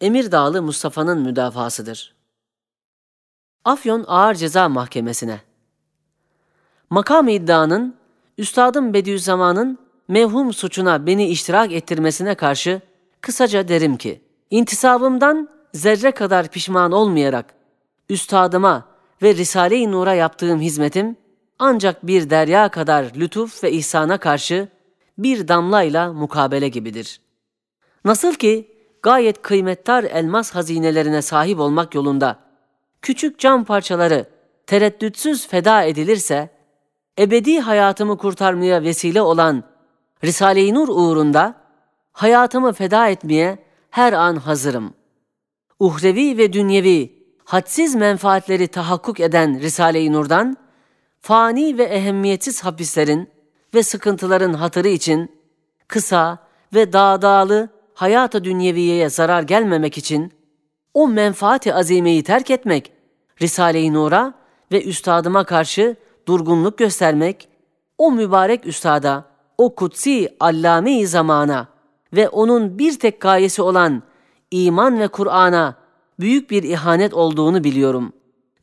Emirdağlı Mustafa'nın müdafasıdır. Afyon Ağır Ceza Mahkemesi'ne Makam iddianın, Üstadım Bediüzzaman'ın mevhum suçuna beni iştirak ettirmesine karşı kısaca derim ki, intisabımdan zerre kadar pişman olmayarak, üstadıma ve Risale-i Nur'a yaptığım hizmetim, ancak bir derya kadar lütuf ve ihsana karşı bir damlayla mukabele gibidir. Nasıl ki gayet kıymettar elmas hazinelerine sahip olmak yolunda küçük cam parçaları tereddütsüz feda edilirse, ebedi hayatımı kurtarmaya vesile olan Risale-i Nur uğrunda hayatımı feda etmeye her an hazırım. Uhrevi ve dünyevi hadsiz menfaatleri tahakkuk eden Risale-i Nur'dan, fani ve ehemmiyetsiz hapislerin ve sıkıntıların hatırı için kısa ve dağdağlı hayata dünyeviyeye zarar gelmemek için o menfaati azimeyi terk etmek, Risale-i Nur'a ve üstadıma karşı durgunluk göstermek, o mübarek üstada, o kutsi allame-i zamana ve onun bir tek gayesi olan iman ve Kur'an'a büyük bir ihanet olduğunu biliyorum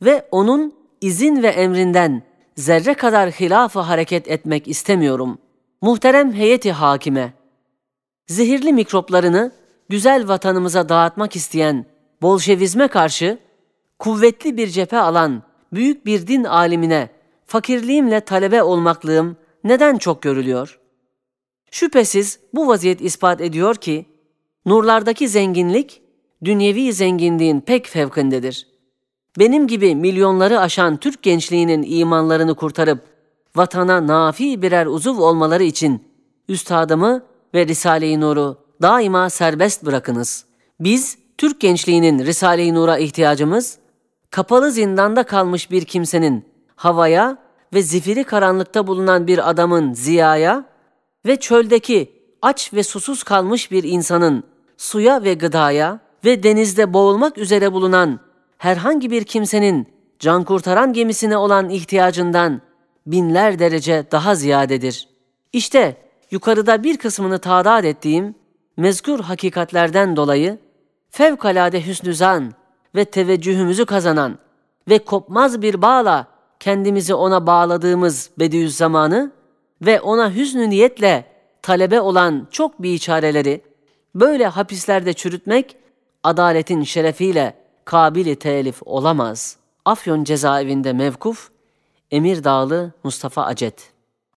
ve onun izin ve emrinden zerre kadar hilafı hareket etmek istemiyorum. Muhterem heyeti hakime, zehirli mikroplarını güzel vatanımıza dağıtmak isteyen Bolşevizme karşı kuvvetli bir cephe alan büyük bir din alimine fakirliğimle talebe olmaklığım neden çok görülüyor? Şüphesiz bu vaziyet ispat ediyor ki, nurlardaki zenginlik, dünyevi zenginliğin pek fevkindedir. Benim gibi milyonları aşan Türk gençliğinin imanlarını kurtarıp, vatana nafi birer uzuv olmaları için, üstadımı ve Risale-i Nur'u daima serbest bırakınız. Biz, Türk gençliğinin Risale-i Nur'a ihtiyacımız, kapalı zindanda kalmış bir kimsenin havaya ve zifiri karanlıkta bulunan bir adamın ziyaya ve çöldeki aç ve susuz kalmış bir insanın suya ve gıdaya ve denizde boğulmak üzere bulunan herhangi bir kimsenin can kurtaran gemisine olan ihtiyacından binler derece daha ziyadedir. İşte yukarıda bir kısmını tadat ettiğim mezkur hakikatlerden dolayı fevkalade hüsnü zan ve teveccühümüzü kazanan ve kopmaz bir bağla kendimizi ona bağladığımız Bediüzzaman'ı ve ona hüznü niyetle talebe olan çok biçareleri böyle hapislerde çürütmek adaletin şerefiyle kabili telif olamaz. Afyon cezaevinde mevkuf Emir Dağlı Mustafa Acet